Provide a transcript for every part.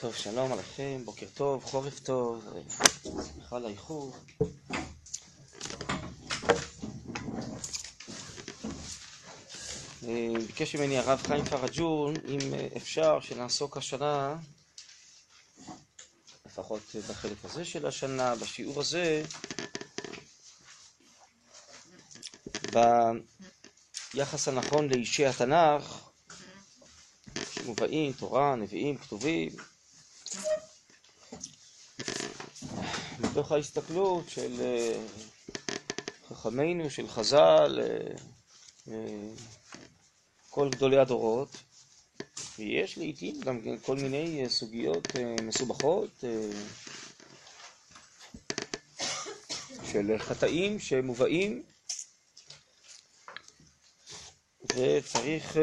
טוב, שלום עליכם, בוקר טוב, חורף טוב, סליחה על האיחור. אה, ביקש ממני הרב חיים פרג'ון, אם אה, אפשר שנעסוק השנה, לפחות בחלק הזה של השנה, בשיעור הזה, ביחס הנכון לאישי התנ"ך, שמובאים, תורה, נביאים, כתובים, מתוך ההסתכלות של אה, חכמינו, של חז"ל, אה, אה, כל גדולי הדורות, ויש לעיתים גם כל מיני סוגיות מסובכות של חטאים שמובאים, וצריך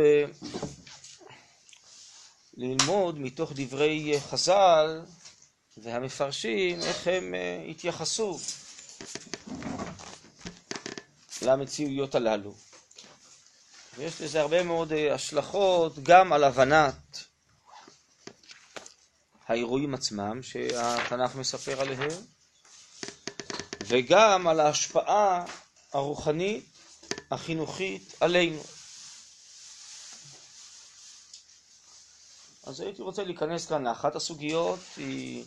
ללמוד מתוך דברי חז"ל והמפרשים איך הם אה, התייחסו למציאויות הללו. ויש לזה הרבה מאוד אה, השלכות גם על הבנת האירועים עצמם שהתנ"ך מספר עליהם, וגם על ההשפעה הרוחנית, החינוכית, עלינו. אז הייתי רוצה להיכנס כאן לאחת הסוגיות, היא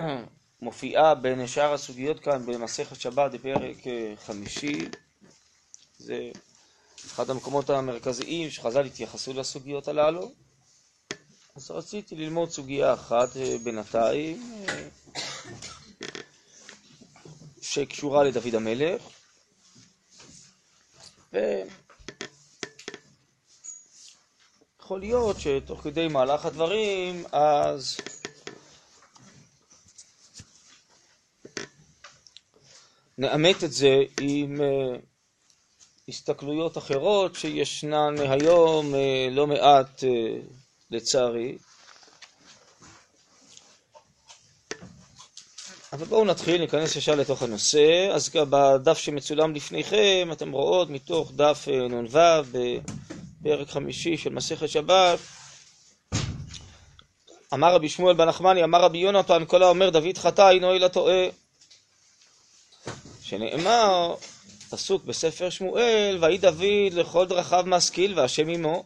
מופיעה בין שאר הסוגיות כאן במסכת שבת בפרק אה, חמישי. זה אחד המקומות המרכזיים שחז"ל התייחסו לסוגיות הללו. אז רציתי ללמוד סוגיה אחת אה, בינתיים, אה, שקשורה לדוד המלך. ויכול להיות שתוך כדי מהלך הדברים, אז נאמת את זה עם uh, הסתכלויות אחרות שישנן היום uh, לא מעט, uh, לצערי. אבל בואו נתחיל, ניכנס ישר לתוך הנושא. אז גם בדף שמצולם לפניכם, אתם רואות מתוך דף נ"ו בפרק חמישי של מסכת שבת, אמר רבי שמואל בן נחמני, אמר רבי יונתן, כל האומר דוד חטא אינו אלא טועה. שנאמר, פסוק בספר שמואל, ויהי דוד לכל דרכיו משכיל והשם עמו.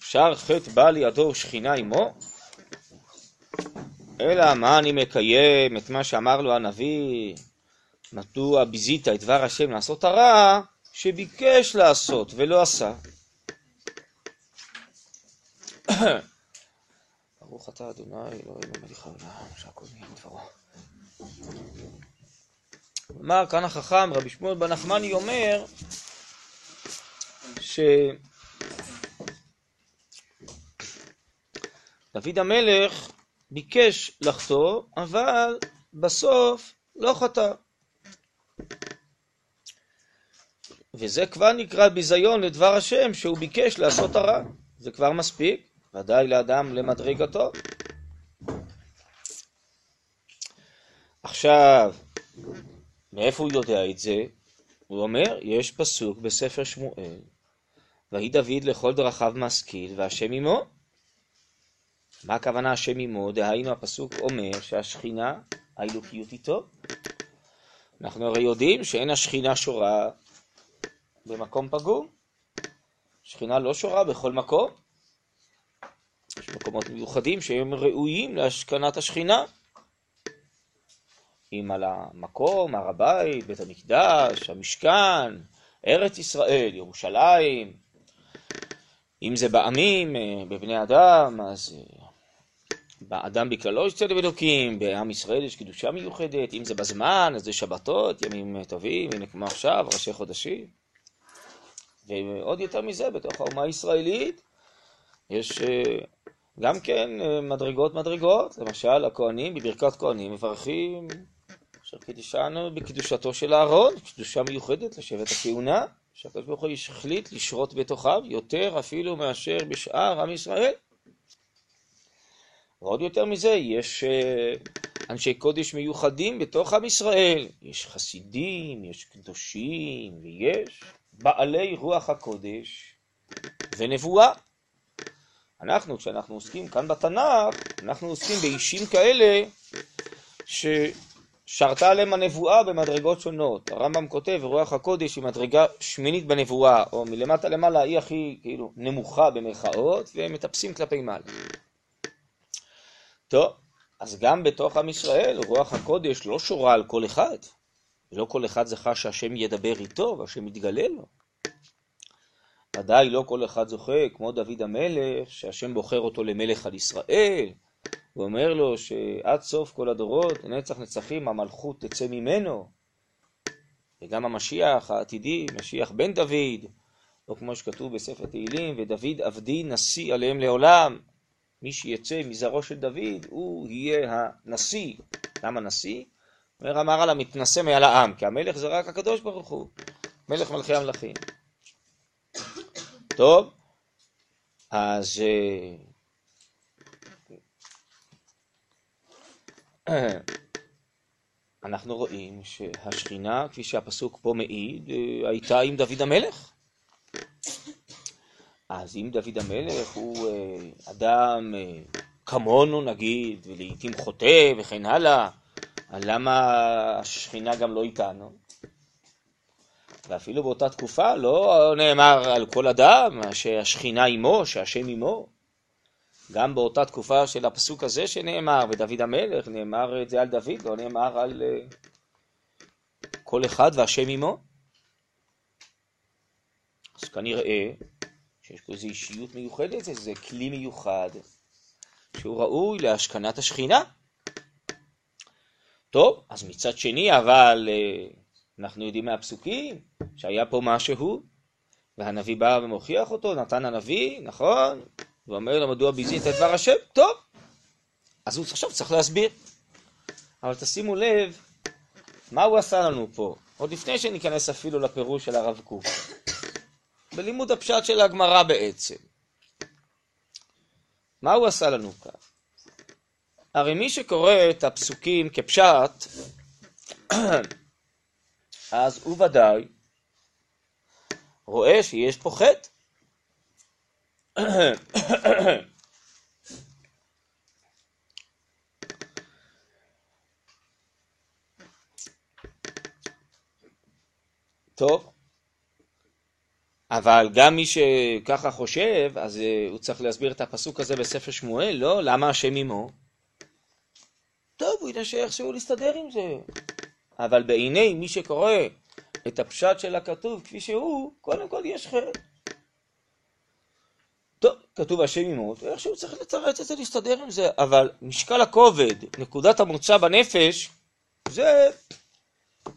שר חטא בא לידו שכינה עמו? אלא מה אני מקיים את מה שאמר לו הנביא, מדוע ביזית את דבר השם לעשות הרע, שביקש לעשות ולא עשה. ברוך אתה אדוני אלוהינו מליך העולם שהכל נהיה דברו. אמר כאן החכם, רבי שמואל בן נחמני אומר, שדוד המלך ביקש לחטוא, אבל בסוף לא חטא. וזה כבר נקרא ביזיון לדבר השם, שהוא ביקש לעשות הרע. זה כבר מספיק, ודאי לאדם למדרגתו. עכשיו, מאיפה הוא יודע את זה? הוא אומר, יש פסוק בספר שמואל, ויהי דוד לכל דרכיו משכיל, והשם עמו. מה הכוונה השם עמו? דהיינו הפסוק אומר שהשכינה, האלוקיות איתו. אנחנו הרי יודעים שאין השכינה שורה במקום פגום. שכינה לא שורה בכל מקום. יש מקומות מיוחדים שהם ראויים להשכנת השכינה. אם על המקום, הר הבית, בית המקדש, המשכן, ארץ ישראל, ירושלים, אם זה בעמים, אה, בבני אדם, אז אה, באדם בכללו יש צדק אלוקים, בעם ישראל יש קדושה מיוחדת, אם זה בזמן, אז זה שבתות, ימים טובים, הנה כמו עכשיו, ראשי חודשים. ועוד יותר מזה, בתוך האומה הישראלית יש אה, גם כן מדרגות מדרגות, למשל הכהנים בברכת כהנים מברכים אשר קידשנו בקדושתו של אהרון, קדושה מיוחדת לשבט הכהונה, שהקדוש ברוך הוא החליט לשרות בתוכיו יותר אפילו מאשר בשאר עם ישראל. ועוד יותר מזה, יש אה, אנשי קודש מיוחדים בתוך עם ישראל. יש חסידים, יש קדושים, ויש בעלי רוח הקודש ונבואה. אנחנו, כשאנחנו עוסקים כאן בתנ"ך, אנחנו עוסקים באישים כאלה ש... שרתה עליהם הנבואה במדרגות שונות. הרמב"ם כותב, רוח הקודש היא מדרגה שמינית בנבואה, או מלמטה למעלה היא הכי כאילו נמוכה במרכאות, והם מטפסים כלפי מעלה. טוב, אז גם בתוך עם ישראל רוח הקודש לא שורה על כל אחד. לא כל אחד זכה שהשם ידבר איתו והשם יתגלה לו. ודאי לא כל אחד זוכה, כמו דוד המלך, שהשם בוחר אותו למלך על ישראל, הוא אומר לו שעד סוף כל הדורות, נצח נצחים, המלכות תצא ממנו. וגם המשיח העתידי, משיח בן דוד, או כמו שכתוב בספר תהילים, ודוד עבדי נשיא עליהם לעולם. מי שיצא מזרעו של דוד, הוא יהיה הנשיא. למה נשיא? אומר על המתנשא מעל העם, כי המלך זה רק הקדוש ברוך הוא, מלך מלכי המלכים. טוב, אז אנחנו רואים שהשכינה, כפי שהפסוק פה מעיד, אה, הייתה עם דוד המלך. אז אם דוד המלך הוא אה, אדם אה, כמונו נגיד, ולעיתים חוטא וכן הלאה, למה השכינה גם לא איתנו? ואפילו באותה תקופה לא נאמר על כל אדם שהשכינה עמו, שהשם עמו. גם באותה תקופה של הפסוק הזה שנאמר, ודוד המלך, נאמר את זה על דוד, לא נאמר על אה, כל אחד והשם עמו. אז כנראה שיש פה איזו אישיות מיוחדת, איזה כלי מיוחד, שהוא ראוי להשכנת השכינה. טוב, אז מצד שני, אבל אה, אנחנו יודעים מהפסוקים שהיה פה משהו, והנביא בא ומוכיח אותו, נתן הנביא, נכון? ואומר לו מדוע ביזית את דבר השם, טוב. אז הוא עכשיו צריך להסביר. אבל תשימו לב, מה הוא עשה לנו פה? עוד לפני שניכנס אפילו לפירוש של הרב קוק. בלימוד הפשט של הגמרא בעצם. מה הוא עשה לנו כאן? הרי מי שקורא את הפסוקים כפשט, אז הוא ודאי רואה שיש פה חטא. טוב, אבל גם מי שככה חושב, אז אה, הוא צריך להסביר את הפסוק הזה בספר שמואל, לא? למה השם עמו? טוב, הוא ינסה איכשהו להסתדר עם זה. אבל בעיני מי שקורא את הפשט של הכתוב כפי שהוא, קודם כל יש חטא. טוב, כתוב השם עמו, איכשהו צריך לתרץ את זה, להסתדר עם זה, אבל משקל הכובד, נקודת המוצא בנפש, זה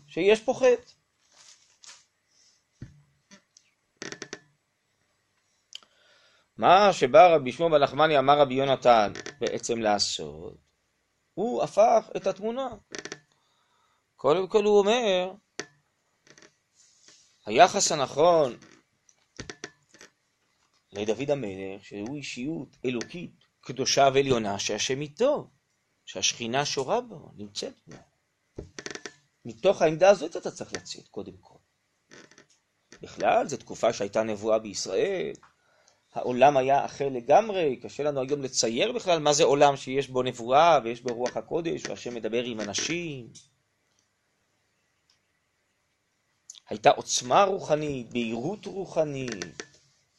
שיש פה חטא. מה שבא רבי שמעון בנחמני אמר רבי יונתן בעצם לעשות, הוא הפך את התמונה. קודם כל הוא אומר, היחס הנכון לדוד המלך, שהוא אישיות אלוקית, קדושה ועליונה, שהשם איתו, שהשכינה שורה בו, נמצאת בו. מתוך העמדה הזאת אתה צריך לצאת, קודם כל. בכלל, זו תקופה שהייתה נבואה בישראל, העולם היה אחר לגמרי, קשה לנו היום לצייר בכלל מה זה עולם שיש בו נבואה ויש בו רוח הקודש, והשם מדבר עם אנשים. הייתה עוצמה רוחנית, בהירות רוחנית,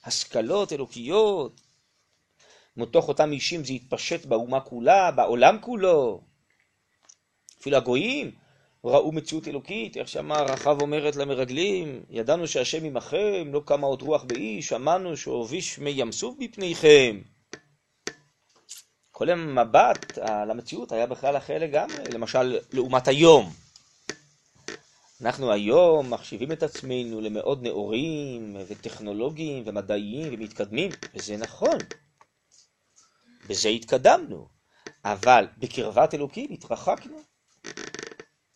השכלות אלוקיות. מתוך אותם אישים זה התפשט באומה כולה, בעולם כולו. אפילו הגויים ראו מציאות אלוקית, איך שאמר רחב אומרת למרגלים, ידענו שהשם עמכם, לא קמה עוד רוח באיש, שמענו שהוביש מי ים סוף בפניכם. כל המבט על המציאות היה בכלל אחר לגמרי, למשל לעומת היום. אנחנו היום מחשיבים את עצמנו למאוד נאורים וטכנולוגיים ומדעיים ומתקדמים, וזה נכון. בזה התקדמנו, אבל בקרבת אלוקים התרחקנו.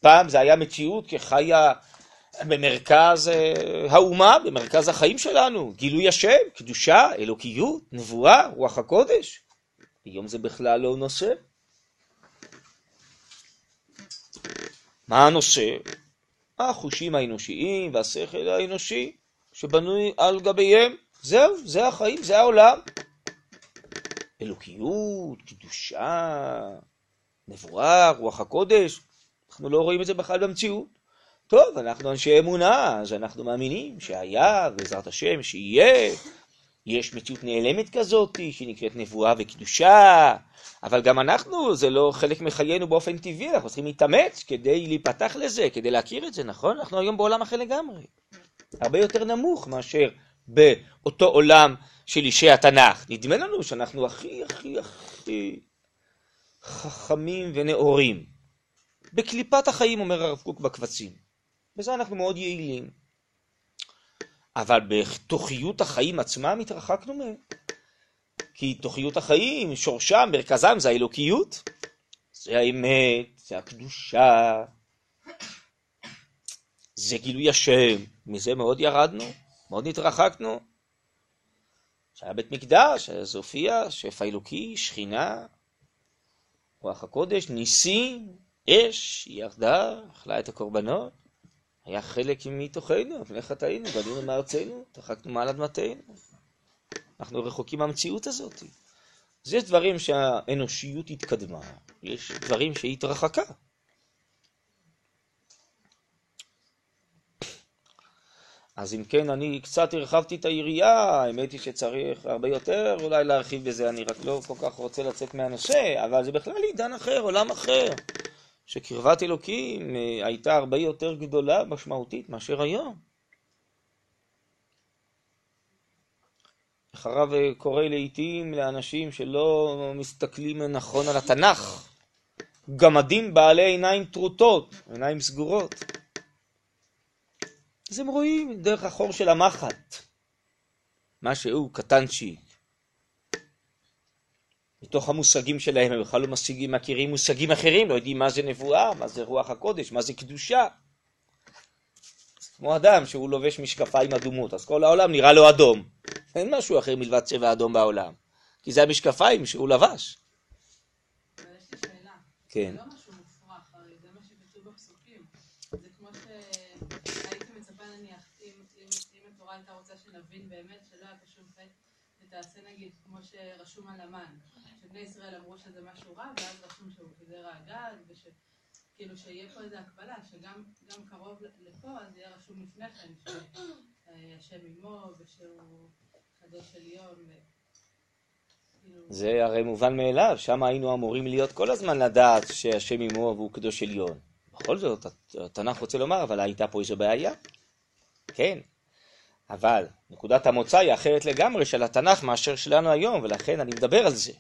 פעם זה היה מציאות כחיה במרכז אה, האומה, במרכז החיים שלנו, גילוי השם, קדושה, אלוקיות, נבואה, רוח הקודש. היום זה בכלל לא נושא. מה הנושא? החושים האנושיים והשכל האנושי שבנוי על גביהם. זהו, זה החיים, זה העולם. אלוקיות, קדושה, נבואה, רוח הקודש, אנחנו לא רואים את זה בכלל במציאות. טוב, אנחנו אנשי אמונה, אז אנחנו מאמינים שהיה, בעזרת השם, שיהיה. יש מציאות נעלמת כזאת, שנקראת נבואה וקדושה, אבל גם אנחנו, זה לא חלק מחיינו באופן טבעי, אנחנו צריכים להתאמץ כדי להיפתח לזה, כדי להכיר את זה, נכון? אנחנו היום בעולם אחר לגמרי. הרבה יותר נמוך מאשר באותו עולם של אישי התנ"ך. נדמה לנו שאנחנו הכי הכי הכי חכמים ונאורים. בקליפת החיים, אומר הרב קוק בקבצים. בזה אנחנו מאוד יעילים. אבל בתוכיות החיים עצמם התרחקנו מהם. כי תוכיות החיים, שורשם, מרכזם, זה האלוקיות. זה האמת, זה הקדושה, זה גילוי השם. מזה מאוד ירדנו, מאוד התרחקנו. שהיה בית מקדש, היה זופיה, שפע אלוקי, שכינה, רוח הקודש, ניסים, אש, ירדה, אכלה את הקורבנות, היה חלק מתוכנו, לפני חטאינו, בנינו מארצנו, תרחקנו מעל אדמתנו. אנחנו רחוקים מהמציאות הזאת. אז יש דברים שהאנושיות התקדמה, יש דברים שהיא התרחקה. אז אם כן, אני קצת הרחבתי את היריעה, האמת היא שצריך הרבה יותר אולי להרחיב בזה, אני רק לא כל כך רוצה לצאת מהנושא, אבל זה בכלל עידן אחר, עולם אחר, שקרבת אלוקים אה, הייתה הרבה יותר גדולה, משמעותית, מאשר היום. איך הרב אה, קורא לעיתים לאנשים שלא מסתכלים נכון על התנ"ך, גמדים בעלי עיניים טרוטות, עיניים סגורות. אז הם רואים דרך החור של המחט, מה שהוא קטנצ'יק. מתוך המושגים שלהם הם בכלל לא משיגים, מכירים מושגים אחרים, לא יודעים מה זה נבואה, מה זה רוח הקודש, מה זה קדושה. כמו אדם שהוא לובש משקפיים אדומות, אז כל העולם נראה לו אדום. אין משהו אחר מלבד צבע אדום בעולם, כי זה המשקפיים שהוא לבש. אבל יש לי שאלה. כן. זה לא משהו מופרך, הרי זה מה שכתוב בפסוקים. זה כמו שהייתי מצפה נניח, אם התורה הייתה רוצה שנבין באמת שלא היה פה שום חטא, ותעשה נגיד כמו שרשום על המן, שבני ישראל אמרו שזה משהו רע, ואז רשום שהוא חיזר האגג, וש... כאילו שיהיה פה איזו הקבלה, שגם גם קרוב לפה, אז יהיה רשום לפני כן, שהשם עמו, ושהוא קדוש עליון. כאילו, זה הרי מובן מאליו, שם היינו אמורים להיות כל הזמן לדעת שהשם עמו והוא קדוש עליון. בכל זאת, התנ"ך רוצה לומר, אבל הייתה פה איזו בעיה. כן, אבל נקודת המוצא היא אחרת לגמרי של התנ"ך מאשר שלנו היום, ולכן אני מדבר על זה.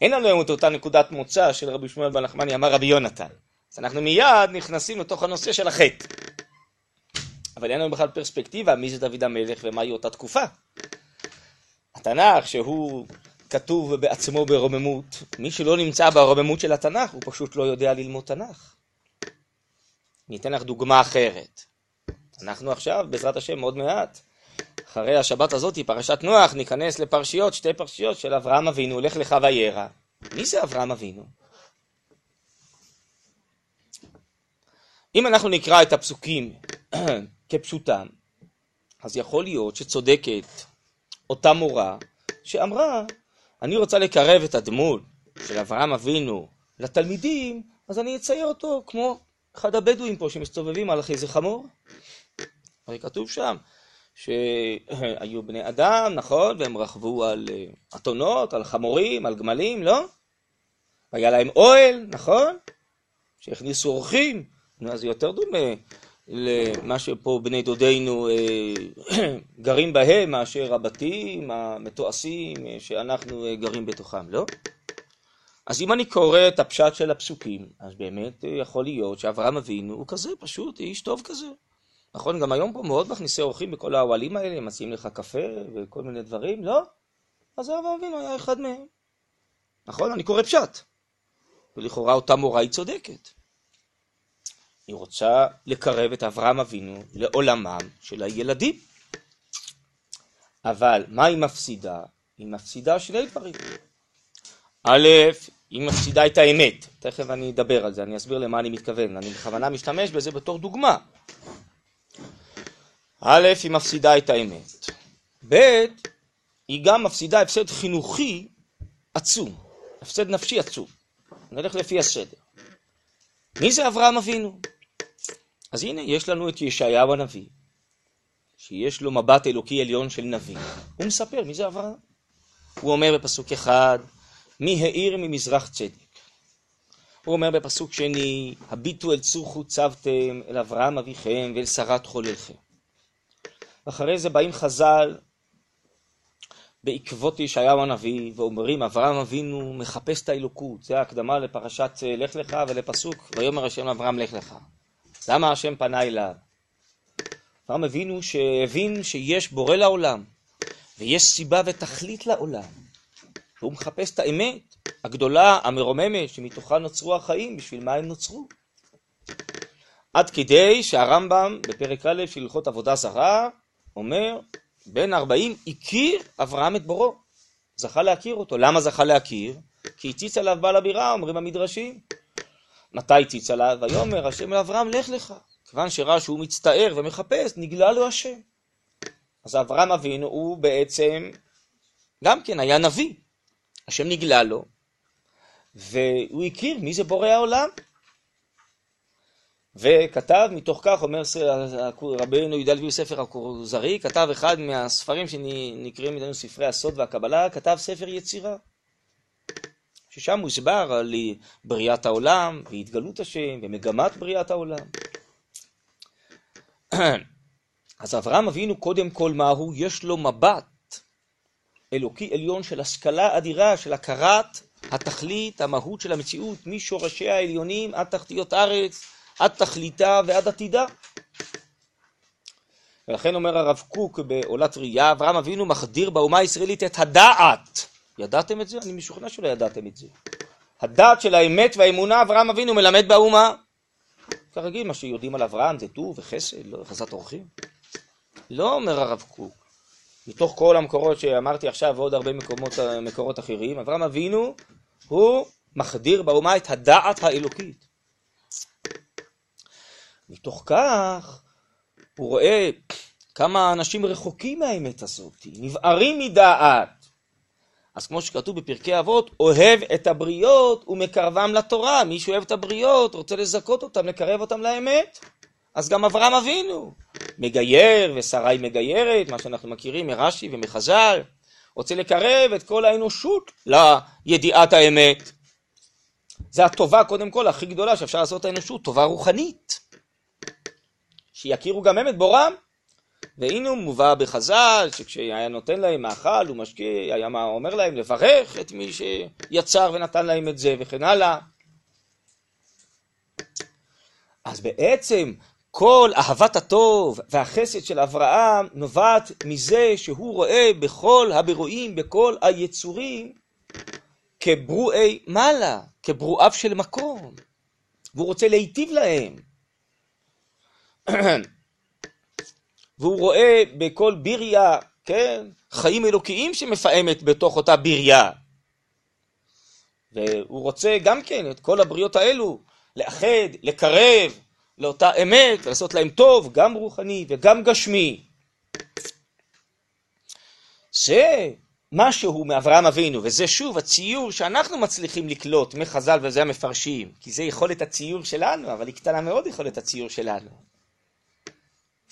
אין לנו היום את אותה נקודת מוצא של רבי שמואל בן נחמני אמר רבי יונתן. אז אנחנו מיד נכנסים לתוך הנושא של החטא. אבל אין לנו בכלל פרספקטיבה מי זה דוד המלך ומהי אותה תקופה. התנ"ך שהוא כתוב בעצמו ברוממות, מי שלא נמצא ברוממות של התנ"ך הוא פשוט לא יודע ללמוד תנ"ך. אני אתן לך דוגמה אחרת. אנחנו עכשיו, בעזרת השם, עוד מעט, אחרי השבת הזאת, פרשת נוח, ניכנס לפרשיות, שתי פרשיות של אברהם אבינו, לך לך וירא. מי זה אברהם אבינו? אם אנחנו נקרא את הפסוקים כפשוטם, אז יכול להיות שצודקת אותה מורה שאמרה, אני רוצה לקרב את הדמות של אברהם אבינו לתלמידים, אז אני אצייר אותו כמו אחד הבדואים פה שמסתובבים על איזה חמור. הרי כתוב שם שהיו בני אדם, נכון? והם רכבו על אה, אתונות, על חמורים, על גמלים, לא? והיה להם אוהל, נכון? שהכניסו אורחים, אז זה יותר דומה למה שפה בני דודינו אה, גרים בהם מאשר הבתים המתועשים אה, שאנחנו גרים בתוכם, לא? אז אם אני קורא את הפשט של הפסוקים, אז באמת יכול להיות שאברהם אבינו הוא כזה פשוט, איש טוב כזה. נכון, גם היום פה מאוד מכניסי אורחים בכל האוהלים האלה, הם מציעים לך קפה וכל מיני דברים, לא? אז אברהם אבינו היה אחד מהם. נכון, אני קורא פשט. ולכאורה אותה מורה היא צודקת. היא רוצה לקרב את אברהם אבינו לעולמם של הילדים. אבל מה היא מפסידה? היא מפסידה שני דברים. א', היא מפסידה את האמת. תכף אני אדבר על זה, אני אסביר למה אני מתכוון. אני בכוונה משתמש בזה בתור דוגמה. א', היא מפסידה את האמת. ב', היא גם מפסידה הפסד חינוכי עצום, הפסד נפשי עצום. נלך לפי הסדר. מי זה אברהם אבינו? אז הנה, יש לנו את ישעיהו הנביא, שיש לו מבט אלוקי עליון של נביא. הוא מספר מי זה אברהם. הוא אומר בפסוק אחד, מי האיר ממזרח צדק. הוא אומר בפסוק שני, הביטו אל צור חוצבתם, אל אברהם אביכם ואל שרת חוללכם. ואחרי זה באים חז"ל בעקבות ישעיהו הנביא, ואומרים, אברהם אבינו מחפש את האלוקות. זה ההקדמה לפרשת אה, לך לך ולפסוק, ויאמר השם לאברהם לך לך. למה השם פנה אליו? אברהם אבינו שהבין שיש בורא לעולם, ויש סיבה ותכלית לעולם. והוא מחפש את האמת הגדולה, המרוממת, שמתוכה נוצרו החיים, בשביל מה הם נוצרו. עד כדי שהרמב"ם בפרק א' של הלכות עבודה זרה אומר, בן 40 הכיר אברהם את בורו, זכה להכיר אותו. למה זכה להכיר? כי הציץ עליו בעל הבירה, אומרים המדרשים. מתי הציץ עליו? ויאמר השם אל אברהם, לך לך. כיוון שראה שהוא מצטער ומחפש, נגלה לו השם. אז אברהם אבינו הוא בעצם, גם כן היה נביא. השם נגלה לו, והוא הכיר מי זה בורא העולם. וכתב, מתוך כך, אומר רבנו י"ד ספר הכוזרי, כתב אחד מהספרים שנקראים אצלנו ספרי הסוד והקבלה, כתב ספר יצירה. ששם מוסבר על בריאת העולם והתגלות השם ומגמת בריאת העולם. אז אברהם אבינו קודם כל מהו? יש לו מבט אלוקי עליון של השכלה אדירה, של הכרת התכלית, המהות של המציאות, משורשיה העליונים עד תחתיות ארץ, עד תכליתה ועד עתידה. ולכן אומר הרב קוק בעולת ראייה, אברהם אבינו מחדיר באומה הישראלית את הדעת. ידעתם את זה? אני משוכנע שלא ידעתם את זה. הדעת של האמת והאמונה אברהם אבינו מלמד באומה. כרגיל, מה שיודעים על אברהם זה טוב וחסד, לא חסת אורחים. לא אומר הרב קוק, מתוך כל המקורות שאמרתי עכשיו ועוד הרבה מקומות, מקורות אחרים, אברהם אבינו הוא מחדיר באומה את הדעת האלוקית. מתוך כך הוא רואה כמה אנשים רחוקים מהאמת הזאת, נבערים מדעת. אז כמו שכתוב בפרקי אבות, אוהב את הבריות ומקרבם לתורה. מי שאוהב את הבריות, רוצה לזכות אותם, לקרב אותם לאמת. אז גם אברהם אבינו מגייר, ושרי מגיירת, מה שאנחנו מכירים מרש"י ומחז"ל, רוצה לקרב את כל האנושות לידיעת האמת. זה הטובה, קודם כל, הכי גדולה שאפשר לעשות האנושות, טובה רוחנית. שיכירו גם הם את בורם. והנה הוא מובא בחז"ל, שכשהיה נותן להם מאכל ומשקיע, היה אומר להם לברך את מי שיצר ונתן להם את זה וכן הלאה. אז בעצם כל אהבת הטוב והחסד של אברהם נובעת מזה שהוא רואה בכל הבירואים, בכל היצורים, כברואי מעלה, כברואיו של מקום, והוא רוצה להיטיב להם. והוא רואה בכל ביריה, כן, חיים אלוקיים שמפעמת בתוך אותה ביריה. והוא רוצה גם כן את כל הבריות האלו לאחד, לקרב לאותה אמת ולעשות להם טוב, גם רוחני וגם גשמי. זה משהו מאברהם אבינו, וזה שוב הציור שאנחנו מצליחים לקלוט מחז"ל וזה המפרשים, כי זה יכולת הציור שלנו, אבל היא קטנה מאוד יכולת הציור שלנו.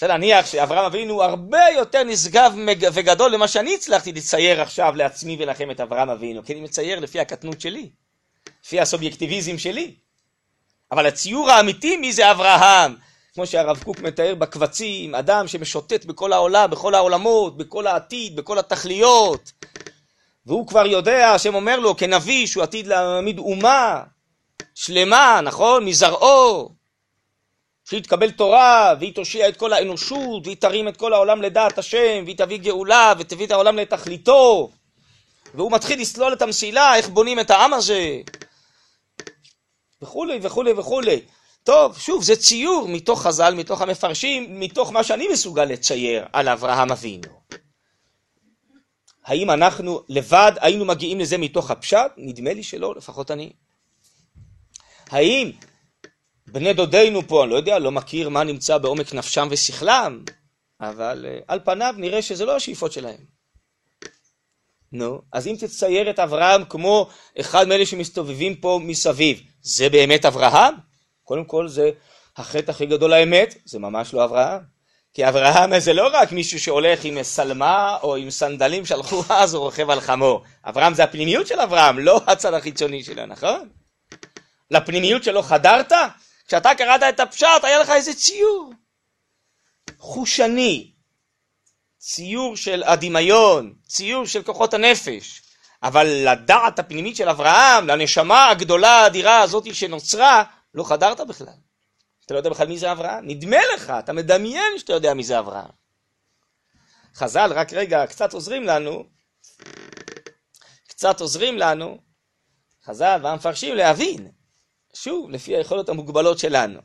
רוצה להניח שאברהם אבינו הרבה יותר נשגב וגדול למה שאני הצלחתי לצייר עכשיו לעצמי ולכם את אברהם אבינו, כי אני מצייר לפי הקטנות שלי, לפי הסובייקטיביזם שלי. אבל הציור האמיתי מי זה אברהם, כמו שהרב קוק מתאר בקבצים, אדם שמשוטט בכל העולם, בכל העולמות, בכל העתיד, בכל התכליות, והוא כבר יודע, השם אומר לו כנביא שהוא עתיד להעמיד אומה שלמה, נכון? מזרעו, שהיא תקבל תורה, והיא תושיע את כל האנושות, והיא תרים את כל העולם לדעת השם, והיא תביא גאולה, ותביא את העולם לתכליתו. והוא מתחיל לסלול את המסילה, איך בונים את העם הזה, וכולי וכולי וכולי. טוב, שוב, זה ציור מתוך חז"ל, מתוך המפרשים, מתוך מה שאני מסוגל לצייר על אברהם אבינו. האם אנחנו לבד היינו מגיעים לזה מתוך הפשט? נדמה לי שלא, לפחות אני. האם בני דודינו פה, אני לא יודע, לא מכיר מה נמצא בעומק נפשם ושכלם, אבל uh, על פניו נראה שזה לא השאיפות שלהם. נו, אז אם תצייר את אברהם כמו אחד מאלה שמסתובבים פה מסביב, זה באמת אברהם? קודם כל זה החטא הכי גדול האמת, זה ממש לא אברהם. כי אברהם זה לא רק מישהו שהולך עם שלמה או עם סנדלים שהלכו אז הוא רוכב על חמור. אברהם זה הפנימיות של אברהם, לא הצד החיצוני שלו, נכון? לפנימיות שלו חדרת? כשאתה קראת את הפשט היה לך איזה ציור. חושני, ציור של הדמיון, ציור של כוחות הנפש. אבל לדעת הפנימית של אברהם, לנשמה הגדולה האדירה הזאת שנוצרה, לא חדרת בכלל. אתה לא יודע בכלל מי זה אברהם? נדמה לך, אתה מדמיין שאתה יודע מי זה אברהם. חז"ל, רק רגע, קצת עוזרים לנו, קצת עוזרים לנו, חז"ל והמפרשים להבין, שוב, לפי היכולות המוגבלות שלנו.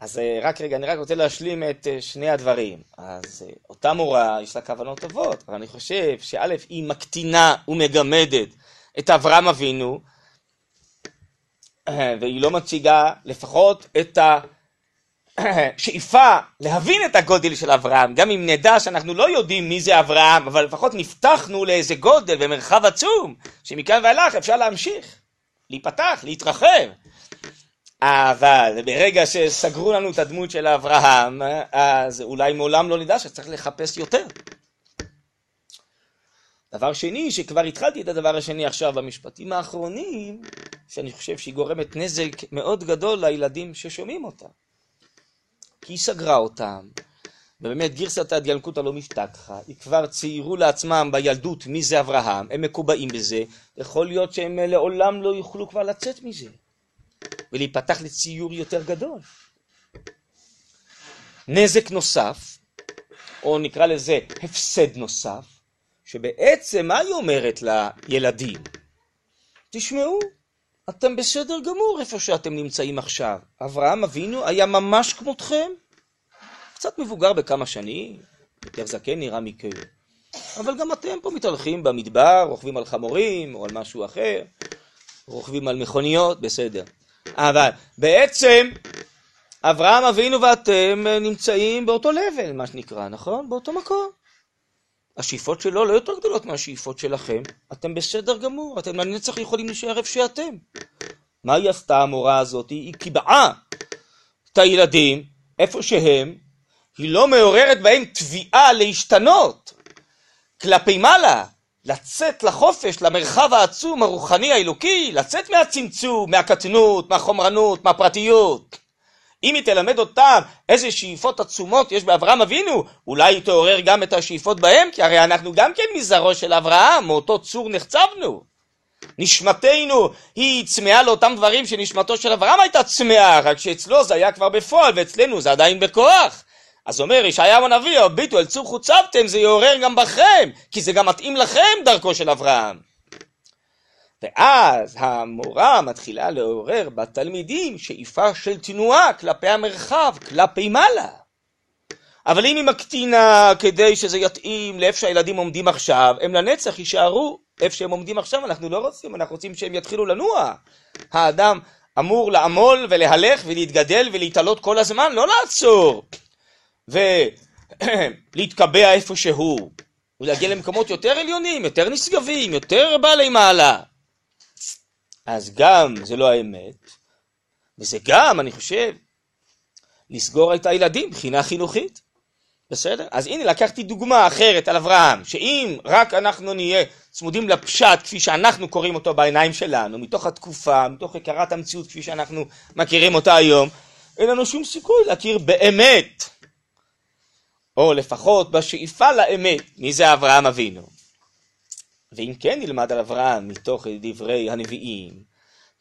אז אה, רק רגע, אני רק רוצה להשלים את אה, שני הדברים. אז אה, אותה מורה, יש לה כוונות טובות, אבל אני חושב שא', היא מקטינה ומגמדת את אברהם אבינו, והיא לא מציגה לפחות את השאיפה להבין את הגודל של אברהם, גם אם נדע שאנחנו לא יודעים מי זה אברהם, אבל לפחות נפתחנו לאיזה גודל ומרחב עצום, שמכאן ואילך אפשר להמשיך, להיפתח, להתרחב. אבל ברגע שסגרו לנו את הדמות של אברהם, אז אולי מעולם לא נדע שצריך לחפש יותר. דבר שני, שכבר התחלתי את הדבר השני עכשיו במשפטים האחרונים, שאני חושב שהיא גורמת נזק מאוד גדול לילדים ששומעים אותה. כי היא סגרה אותם, ובאמת גרסתא דיאלקותא לא משתכחא, היא כבר ציירו לעצמם בילדות מי זה אברהם, הם מקובעים בזה, יכול להיות שהם לעולם לא יוכלו כבר לצאת מזה. ולהיפתח לציור יותר גדול. נזק נוסף, או נקרא לזה הפסד נוסף, שבעצם מה היא אומרת לילדים? תשמעו, אתם בסדר גמור איפה שאתם נמצאים עכשיו. אברהם אבינו היה ממש כמותכם, קצת מבוגר בכמה שנים, יותר זקן נראה מכם. אבל גם אתם פה מתהלכים במדבר, רוכבים על חמורים או על משהו אחר, רוכבים על מכוניות, בסדר. אבל בעצם אברהם אבינו ואתם נמצאים באותו לבל, מה שנקרא, נכון? באותו מקום. השאיפות שלו לא יותר גדולות מהשאיפות שלכם. אתם בסדר גמור, אתם לנצח יכולים להישאר איפה שאתם. מה היא עשתה המורה הזאת? היא קיבעה את הילדים איפה שהם, היא לא מעוררת בהם תביעה להשתנות כלפי מעלה. לצאת לחופש, למרחב העצום הרוחני האלוקי, לצאת מהצמצום, מהקטנות, מהחומרנות, מהפרטיות. אם היא תלמד אותם איזה שאיפות עצומות יש באברהם אבינו, אולי היא תעורר גם את השאיפות בהם, כי הרי אנחנו גם כן מזרעו של אברהם, מאותו צור נחצבנו. נשמתנו היא צמאה לאותם דברים שנשמתו של אברהם הייתה צמאה, רק שאצלו זה היה כבר בפועל ואצלנו זה עדיין בכוח. אז אומר ישעיהו הנביא, הביטו אל צור חוצבתם, זה יעורר גם בכם, כי זה גם מתאים לכם דרכו של אברהם. ואז המורה מתחילה לעורר בתלמידים שאיפה של תנועה כלפי המרחב, כלפי מעלה. אבל אם היא מקטינה כדי שזה יתאים לאיפה שהילדים עומדים עכשיו, הם לנצח יישארו איפה שהם עומדים עכשיו, אנחנו לא רוצים, אנחנו רוצים שהם יתחילו לנוע. האדם אמור לעמול ולהלך ולהתגדל ולהתעלות כל הזמן, לא לעצור. ולהתקבע איפה שהוא, ולהגיע למקומות יותר עליונים, יותר נשגבים, יותר בעלי מעלה. אז גם זה לא האמת, וזה גם, אני חושב, לסגור את הילדים מבחינה חינוכית. בסדר? אז הנה לקחתי דוגמה אחרת על אברהם, שאם רק אנחנו נהיה צמודים לפשט כפי שאנחנו קוראים אותו בעיניים שלנו, מתוך התקופה, מתוך הכרת המציאות כפי שאנחנו מכירים אותה היום, אין לנו שום סיכוי להכיר באמת, או לפחות בשאיפה לאמת, מי זה אברהם אבינו. ואם כן נלמד על אברהם מתוך דברי הנביאים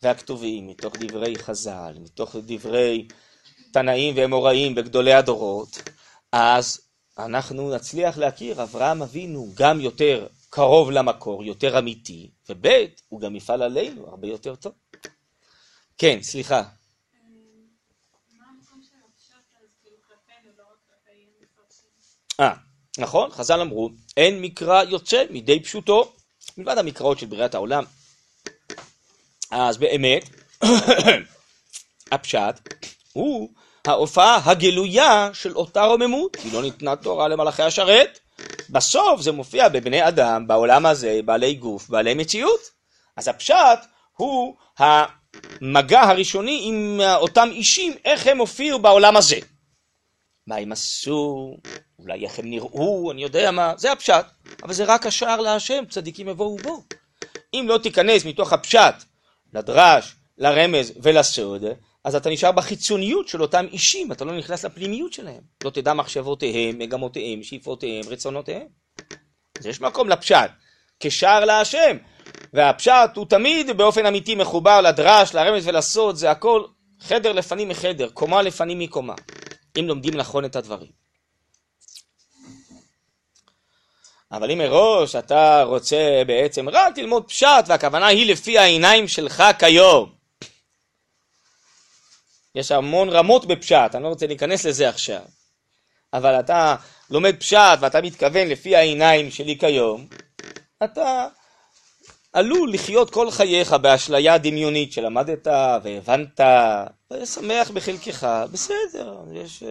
והכתובים, מתוך דברי חז"ל, מתוך דברי תנאים ואמוראים בגדולי הדורות, אז אנחנו נצליח להכיר אברהם אבינו גם יותר קרוב למקור, יותר אמיתי, וב' הוא גם יפעל עלינו הרבה יותר טוב. כן, סליחה. אה, נכון, חז"ל אמרו, אין מקרא יוצא מידי פשוטו, מלבד המקראות של בריאת העולם. אז באמת, הפשט הוא ההופעה הגלויה של אותה רוממות, כי לא ניתנה תורה למלאכי השרת. בסוף זה מופיע בבני אדם, בעולם הזה, בעלי גוף, בעלי מציאות. אז הפשט הוא המגע הראשוני עם אותם אישים, איך הם הופיעו בעולם הזה. מה הם עשו, אולי איך הם נראו, אני יודע מה, זה הפשט. אבל זה רק השער להשם, צדיקים יבואו בו. אם לא תיכנס מתוך הפשט לדרש, לרמז ולסוד, אז אתה נשאר בחיצוניות של אותם אישים, אתה לא נכנס לפנימיות שלהם. לא תדע מחשבותיהם, מגמותיהם, שאיפותיהם, רצונותיהם. אז יש מקום לפשט, כשער להשם. והפשט הוא תמיד באופן אמיתי מחובר לדרש, לרמז ולסוד, זה הכל חדר לפנים מחדר, קומה לפנים מקומה, אם לומדים נכון את הדברים. אבל אם מראש אתה רוצה בעצם רק ללמוד פשט, והכוונה היא לפי העיניים שלך כיום, יש המון רמות בפשט, אני לא רוצה להיכנס לזה עכשיו. אבל אתה לומד פשט ואתה מתכוון לפי העיניים שלי כיום, אתה עלול לחיות כל חייך באשליה דמיונית שלמדת והבנת, ושמח בחלקך, בסדר, יש...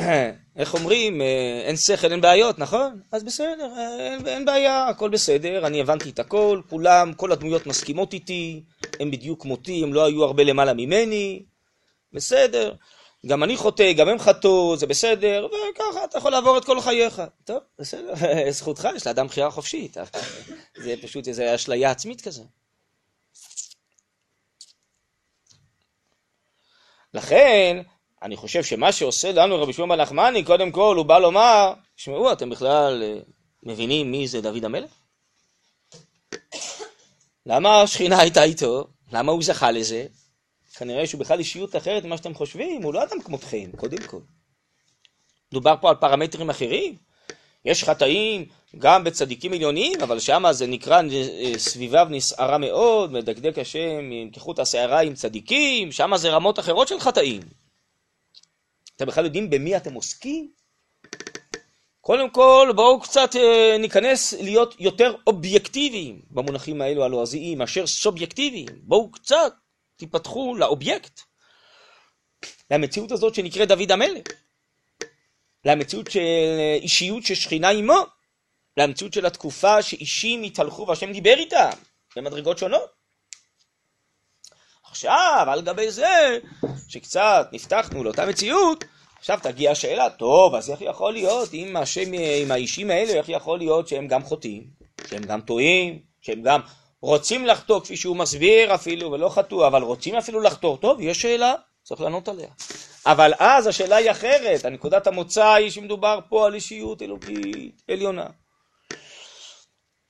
איך אומרים, אה, אין שכל, אין בעיות, נכון? אז בסדר, אין, אין בעיה, הכל בסדר, אני הבנתי את הכל, כולם, כל הדמויות מסכימות איתי, הם בדיוק כמותי, הם לא היו הרבה למעלה ממני, בסדר. גם אני חוטא, גם הם חטאו, זה בסדר, וככה אתה יכול לעבור את כל חייך. טוב, בסדר, זכותך, יש לאדם בחירה חופשית. זה פשוט איזו אשליה עצמית כזה. לכן, אני חושב שמה שעושה לנו רבי שמעון נחמני, קודם כל הוא בא לומר, שמעו, אתם בכלל אה, מבינים מי זה דוד המלך? למה השכינה הייתה איתו? למה הוא זכה לזה? כנראה שהוא בכלל אישיות אחרת ממה שאתם חושבים, הוא לא אדם כמותכם, קודם כל. דובר פה על פרמטרים אחרים. יש חטאים גם בצדיקים עליונים, אבל שמה זה נקרא אה, סביביו נסערה מאוד, מדקדק השם עם כחוט השערה עם צדיקים, שמה זה רמות אחרות של חטאים. אתם בכלל יודעים במי אתם עוסקים? קודם כל, בואו קצת אה, ניכנס להיות יותר אובייקטיביים במונחים האלו הלועזיים, מאשר סובייקטיביים. בואו קצת תיפתחו לאובייקט, למציאות הזאת שנקראת דוד המלך, למציאות של אישיות ששכינה עמו, למציאות של התקופה שאישים התהלכו והשם דיבר איתם במדרגות שונות. עכשיו, על גבי זה, שקצת נפתחנו לאותה מציאות, עכשיו תגיע השאלה, טוב, אז איך יכול להיות, עם, השם, עם האישים האלה, איך יכול להיות שהם גם חוטאים, שהם גם טועים, שהם גם רוצים לחטוא, כפי שהוא מסביר אפילו, ולא חטאו, אבל רוצים אפילו לחטוא, טוב, יש שאלה, צריך לענות עליה. אבל אז השאלה היא אחרת, הנקודת המוצא היא שמדובר פה על אישיות אלוקית עליונה.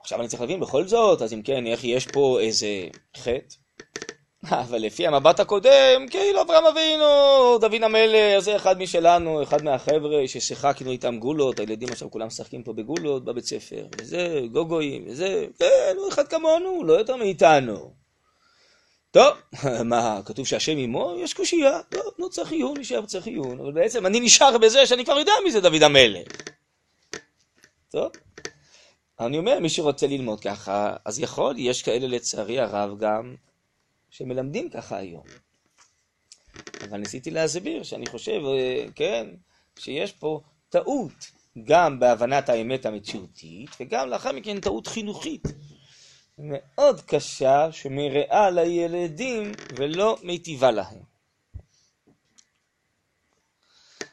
עכשיו אני צריך להבין בכל זאת, אז אם כן, איך יש פה איזה חטא? אבל לפי המבט הקודם, כאילו אברהם אבינו, דוד המלך, זה אחד משלנו, אחד מהחבר'ה ששיחקנו איתם גולות, הילדים עכשיו כולם משחקים פה בגולות בבית ספר, וזה, גוגויים, וזה, כן, הוא אחד כמונו, לא יותר מאיתנו. טוב, מה, כתוב שהשם עמו? יש קושייה, טוב, נו צריך עיון, נשאר צריך עיון, אבל בעצם אני נשאר בזה שאני כבר יודע מי זה דוד המלך. טוב, אני אומר, מי שרוצה ללמוד ככה, אז יכול, יש כאלה לצערי הרב גם שמלמדים ככה היום. אבל ניסיתי להסביר שאני חושב, אה, כן, שיש פה טעות גם בהבנת האמת המציאותית, וגם לאחר מכן טעות חינוכית מאוד קשה שמרעה לילדים ולא מיטיבה להם.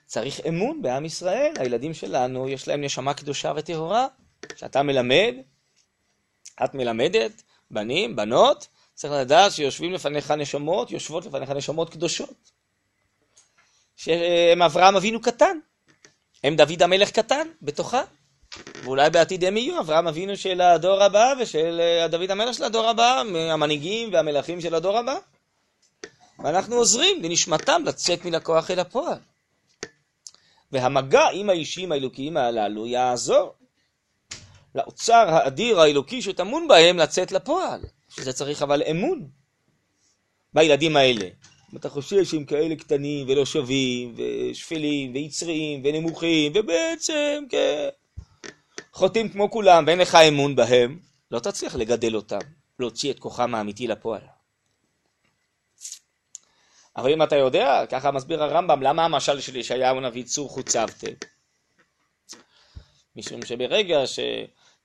צריך אמון בעם ישראל. הילדים שלנו, יש להם נשמה קדושה וטהורה, שאתה מלמד, את מלמדת, בנים, בנות, צריך לדעת שיושבים לפניך נשמות, יושבות לפניך נשמות קדושות. שהם אברהם אבינו קטן, הם דוד המלך קטן בתוכה, ואולי בעתיד הם יהיו אברהם אבינו של הדור הבא ושל אה, דוד המלך של הדור הבא, המנהיגים והמלכים של הדור הבא. ואנחנו עוזרים לנשמתם לצאת מן הכוח אל הפועל. והמגע עם האישים האלוקיים הללו יעזור לאוצר האדיר האלוקי שטמון בהם לצאת לפועל, שזה צריך אבל אמון בילדים האלה. אם אתה חושב שהם כאלה קטנים ולא שווים ושפלים ויצריים ונמוכים ובעצם כן, חוטאים כמו כולם ואין לך אמון בהם, לא תצליח לגדל אותם, להוציא את כוחם האמיתי לפועל. אבל אם אתה יודע, ככה מסביר הרמב"ם, למה המשל של ישעיהו הנביא צור חוצבתם? משום שברגע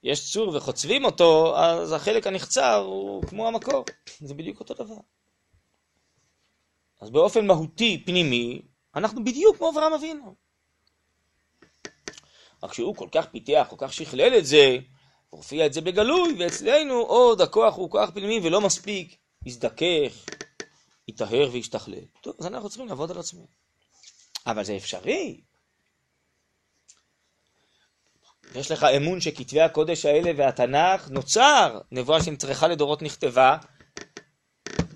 שיש צור וחוצבים אותו, אז החלק הנחצר הוא כמו המקור. זה בדיוק אותו דבר. אז באופן מהותי, פנימי, אנחנו בדיוק כמו אברהם אבינו. רק שהוא כל כך פיתח, כל כך שכלל את זה, הופיע את זה בגלוי, ואצלנו עוד הכוח הוא כוח פנימי ולא מספיק, יזדכך, יטהר וישתכלל. טוב, אז אנחנו צריכים לעבוד על עצמנו. אבל זה אפשרי. יש לך אמון שכתבי הקודש האלה והתנ"ך נוצר, נבואה שנצרכה לדורות נכתבה,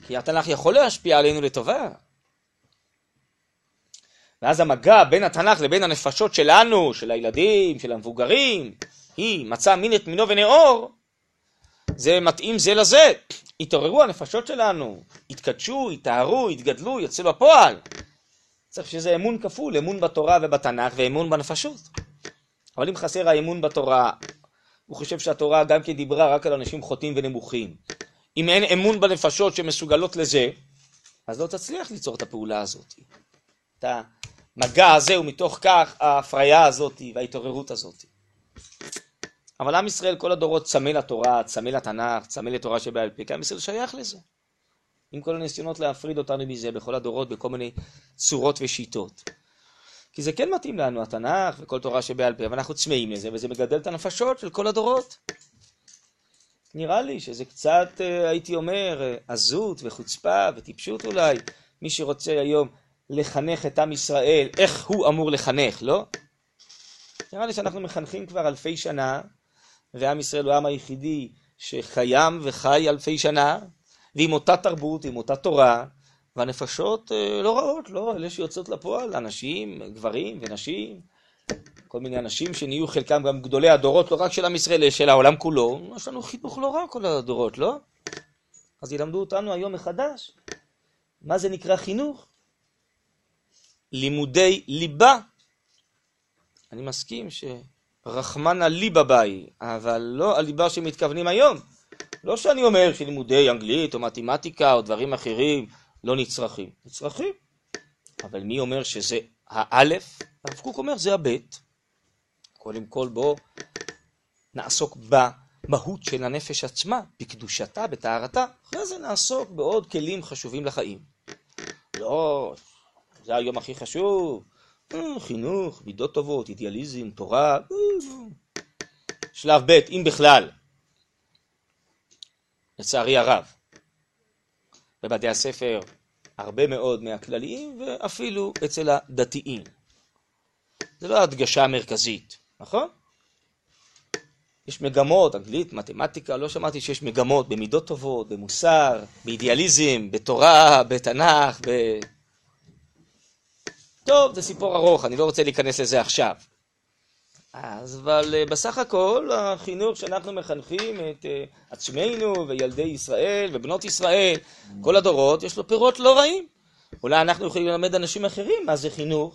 כי התנ"ך יכול להשפיע עלינו לטובה. ואז המגע בין התנ"ך לבין הנפשות שלנו, של הילדים, של המבוגרים, היא מצא מין את מינו ונאור, זה מתאים זה לזה. התעוררו הנפשות שלנו, התקדשו, התארו, התגדלו, יצאו לפועל. צריך שזה אמון כפול, אמון בתורה ובתנ"ך ואמון בנפשות. אבל אם חסר האמון בתורה, הוא חושב שהתורה גם כן דיברה רק על אנשים חוטאים ונמוכים. אם אין אמון בנפשות שמסוגלות לזה, אז לא תצליח ליצור את הפעולה הזאת. את המגע הזה, ומתוך כך ההפריה הזאת וההתעוררות הזאת. אבל עם ישראל כל הדורות צמא לתורה, צמא לתנ"ך, צמא לתורה שבעל פה, כי עם ישראל שייך לזה. עם כל הניסיונות להפריד אותנו מזה בכל הדורות, בכל מיני צורות ושיטות. כי זה כן מתאים לנו, התנ"ך וכל תורה שבעל פה, אבל אנחנו צמאים לזה, וזה מגדל את הנפשות של כל הדורות. נראה לי שזה קצת, אה, הייתי אומר, אה, עזות וחוצפה וטיפשות אולי. מי שרוצה היום לחנך את עם ישראל, איך הוא אמור לחנך, לא? נראה לי שאנחנו מחנכים כבר אלפי שנה, ועם ישראל הוא העם היחידי שקיים וחי אלפי שנה, ועם אותה תרבות, עם אותה תורה, והנפשות אה, לא רעות, לא, אלה שיוצאות לפועל, אנשים, גברים ונשים, כל מיני אנשים שנהיו חלקם גם גדולי הדורות, לא רק של עם ישראל, של העולם כולו, יש לנו חינוך לא רע כל הדורות, לא? אז ילמדו אותנו היום מחדש. מה זה נקרא חינוך? לימודי ליבה. אני מסכים שרחמנא ליבה באי, אבל לא הליבה שמתכוונים היום. לא שאני אומר שלימודי אנגלית או מתמטיקה או דברים אחרים לא נצרכים. נצרכים. אבל מי אומר שזה האלף? הרב קוק אומר זה הבית. קודם כל בוא נעסוק במהות של הנפש עצמה, בקדושתה, בטהרתה, אחרי זה נעסוק בעוד כלים חשובים לחיים. לא, זה היום הכי חשוב, אה, חינוך, מידות טובות, אידיאליזם, תורה, אה, שלב ב', אם בכלל, לצערי הרב, בבתי הספר הרבה מאוד מהכלליים ואפילו אצל הדתיים. זה לא ההדגשה המרכזית. נכון? יש מגמות, אנגלית, מתמטיקה, לא שמעתי שיש מגמות במידות טובות, במוסר, באידיאליזם, בתורה, בתנ"ך, ב... טוב, זה סיפור ארוך, אני לא רוצה להיכנס לזה עכשיו. אז אבל אה, בסך הכל החינוך שאנחנו מחנכים את אה, עצמנו וילדי ישראל ובנות ישראל, כל הדורות, יש לו פירות לא רעים. אולי אנחנו יכולים ללמד אנשים אחרים מה זה חינוך,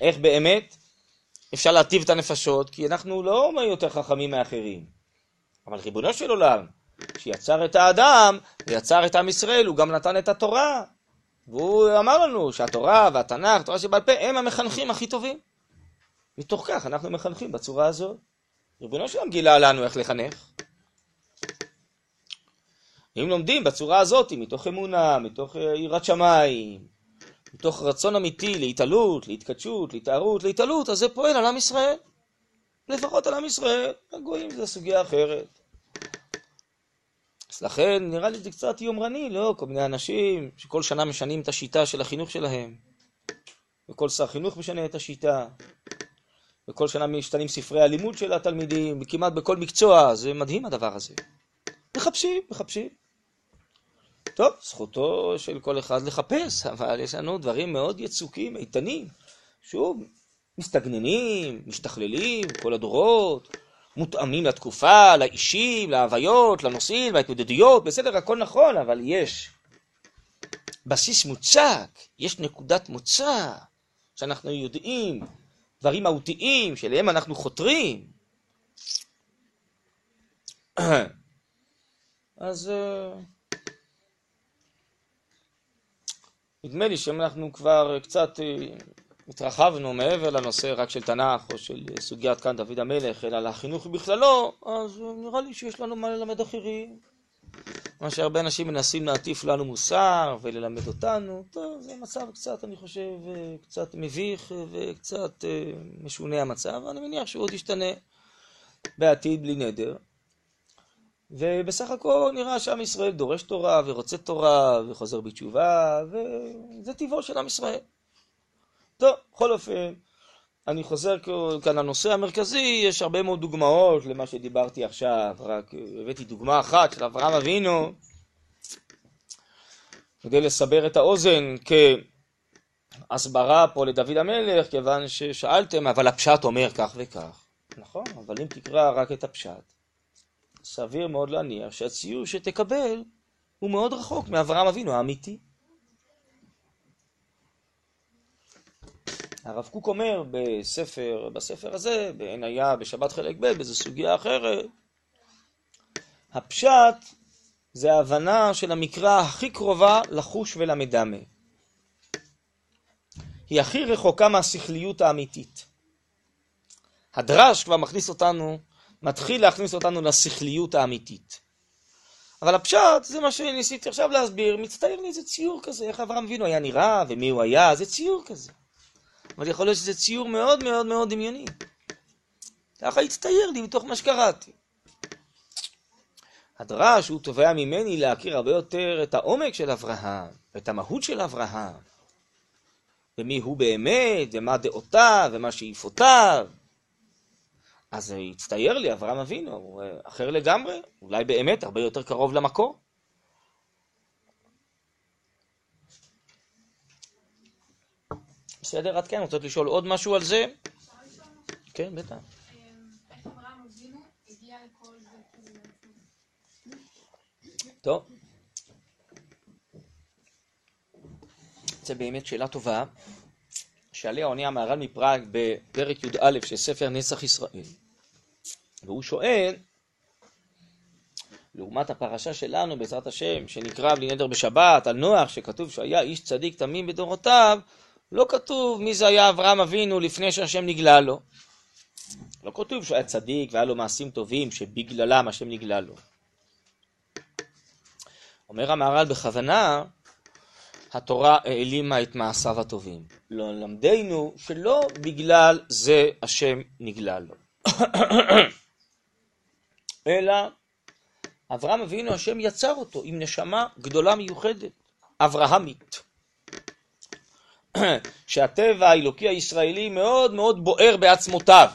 איך באמת אפשר להטיב את הנפשות, כי אנחנו לא יותר חכמים מאחרים. אבל ריבונו של עולם, שיצר את האדם ויצר את עם ישראל, הוא גם נתן את התורה. והוא אמר לנו שהתורה והתנ"ך, תורה שבעל פה, הם המחנכים הכי טובים. מתוך כך אנחנו מחנכים בצורה הזאת. ריבונו של עולם גילה לנו איך לחנך. אם לומדים בצורה הזאת, מתוך אמונה, מתוך יראת שמיים, מתוך רצון אמיתי להתעלות, להתקדשות, להתארות, להתעלות, אז זה פועל על עם ישראל. לפחות על עם ישראל, הגויים זה סוגיה אחרת. אז לכן נראה לי זה קצת יומרני, לא? כל מיני אנשים שכל שנה משנים את השיטה של החינוך שלהם. וכל שר חינוך משנה את השיטה. וכל שנה משתנים ספרי הלימוד של התלמידים, כמעט בכל מקצוע, זה מדהים הדבר הזה. מחפשים, מחפשים. טוב, זכותו של כל אחד לחפש, אבל יש לנו דברים מאוד יצוקים, איתנים. שוב, מסתגננים, משתכללים, כל הדורות, מותאמים לתקופה, לאישים, להוויות, לנושאים, להתמודדויות, בסדר, הכל נכון, אבל יש בסיס מוצק, יש נקודת מוצא, שאנחנו יודעים, דברים מהותיים שאליהם אנחנו חותרים. אז אה, נדמה לי שאם אנחנו כבר קצת אה, התרחבנו מעבר לנושא רק של תנ"ך או של סוגיית כאן דוד המלך, אלא לחינוך בכללו, אז נראה לי שיש לנו מה ללמד אחרים. מה שהרבה אנשים מנסים להטיף לנו מוסר וללמד אותנו, טוב, זה מצב קצת, אני חושב, קצת מביך וקצת אה, משונה המצב, אני מניח שהוא עוד ישתנה בעתיד בלי נדר. ובסך הכל נראה שעם ישראל דורש תורה ורוצה תורה וחוזר בתשובה, וזה טבעו של עם ישראל. טוב, בכל אופן, אני חוזר כאן לנושא המרכזי, יש הרבה מאוד דוגמאות למה שדיברתי עכשיו, רק הבאתי דוגמה אחת של אברהם אבינו, כדי לסבר את האוזן כהסברה פה לדוד המלך, כיוון ששאלתם, אבל הפשט אומר כך וכך. נכון, אבל אם תקרא רק את הפשט, סביר מאוד להניח שהציור שתקבל הוא מאוד רחוק מאברהם אבינו האמיתי. הרב קוק אומר בספר, בספר הזה, בעין היה בשבת חלק ב', באיזו סוגיה אחרת, הפשט זה ההבנה של המקרא הכי קרובה לחוש ולמדמה. היא הכי רחוקה מהשכליות האמיתית. הדרש כבר מכניס אותנו, מתחיל להכניס אותנו לשכליות האמיתית. אבל הפשט זה מה שניסיתי עכשיו להסביר, מצטייר לי איזה ציור כזה, איך אברהם אבינו היה נראה ומי הוא היה, זה ציור כזה. אבל יכול להיות שזה ציור מאוד מאוד מאוד דמיוני. ככה הצטייר לי מתוך מה שקראתי. הדרש הוא תובע ממני להכיר הרבה יותר את העומק של אברהם, ואת המהות של אברהם, ומי הוא באמת, ומה דעותיו, ומה שאיפותיו. אז הצטייר לי אברהם אבינו, הוא אחר לגמרי, אולי באמת הרבה יותר קרוב למקור. בסדר? עד כאן, רוצות לשאול עוד משהו על זה? כן, בטח. טוב. זה באמת שאלה טובה, שעליה עונה המהר"ל מפראג בפרק י"א של ספר נצח ישראל. והוא שואל, לעומת הפרשה שלנו, בעזרת השם, שנקרא בלי נדר בשבת, על נוח, שכתוב שהיה איש צדיק תמים בדורותיו, לא כתוב מי זה היה אברהם אבינו לפני שהשם נגלה לו. לא כתוב שהוא היה צדיק והיה לו מעשים טובים שבגללם השם נגלה לו. אומר המהר"ל בכוונה, התורה העלימה את מעשיו הטובים. לא למדנו שלא בגלל זה השם נגלה לו. אלא אברהם אבינו, השם יצר אותו עם נשמה גדולה מיוחדת, אברהמית. שהטבע האלוקי הישראלי מאוד מאוד בוער בעצמותיו,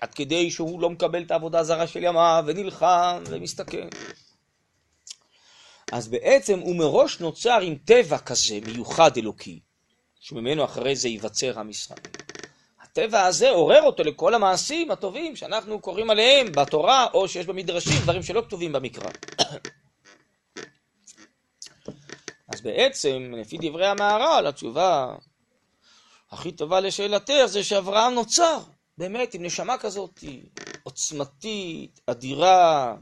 עד כדי שהוא לא מקבל את העבודה הזרה של ימיו, ונלחם ומסתכן. אז בעצם הוא מראש נוצר עם טבע כזה מיוחד אלוקי, שממנו אחרי זה ייווצר עם ישראל. הטבע הזה עורר אותו לכל המעשים הטובים שאנחנו קוראים עליהם בתורה, או שיש במדרשים, דברים שלא כתובים במקרא. אז בעצם, לפי דברי המהר"ל, התשובה הכי טובה לשאלתך זה שאברהם נוצר, באמת, עם נשמה כזאת עוצמתית, אדירה,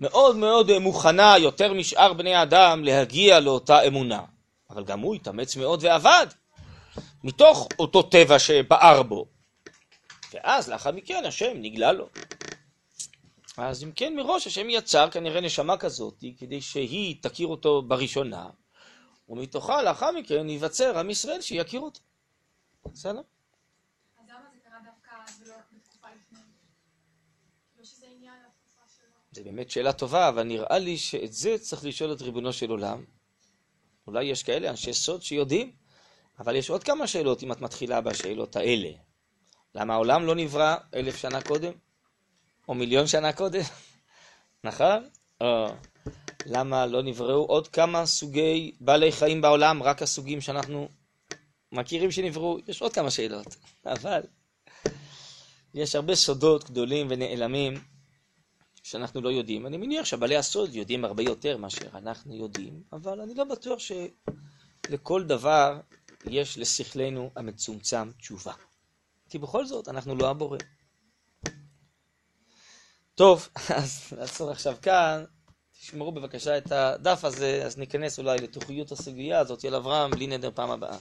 מאוד מאוד מוכנה, יותר משאר בני האדם, להגיע לאותה אמונה. אבל גם הוא התאמץ מאוד ועבד, מתוך אותו טבע שבער בו. ואז לאחר מכן השם נגלה לו. אז אם כן, מראש השם יצר כנראה נשמה כזאת, כדי שהיא תכיר אותו בראשונה, ומתוכה לאחר מכן ייווצר עם ישראל שיכיר אותו. בסדר? זה? כאילו. זו באמת שאלה טובה, אבל נראה לי שאת זה צריך לשאול את ריבונו של עולם. אולי יש כאלה אנשי סוד שיודעים, אבל יש עוד כמה שאלות אם את מתחילה בשאלות האלה. למה העולם לא נברא אלף שנה קודם? או מיליון שנה קודם? נכון? או למה לא נבראו עוד כמה סוגי בעלי חיים בעולם, רק הסוגים שאנחנו מכירים שנבראו? יש עוד כמה שאלות, אבל יש הרבה סודות גדולים ונעלמים שאנחנו לא יודעים. אני מניח שבעלי הסוד יודעים הרבה יותר מאשר אנחנו יודעים, אבל אני לא בטוח שלכל דבר יש לשכלנו המצומצם תשובה. כי בכל זאת, אנחנו לא הבורא. טוב, אז נעצור עכשיו כאן. תשמרו בבקשה את הדף הזה, אז ניכנס אולי לתוכיות הסוגיה הזאת על אברהם בלי נדר פעם הבאה.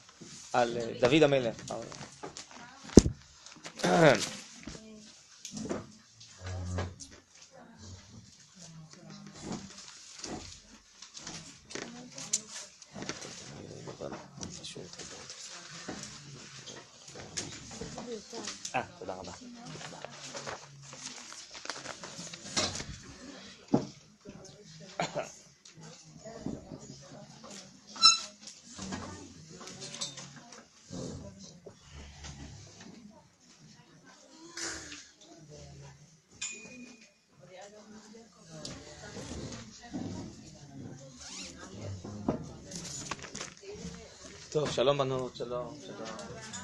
על אה, דוד המלך. אה, תודה רבה. טוב, שלום בנות, שלום, שלום.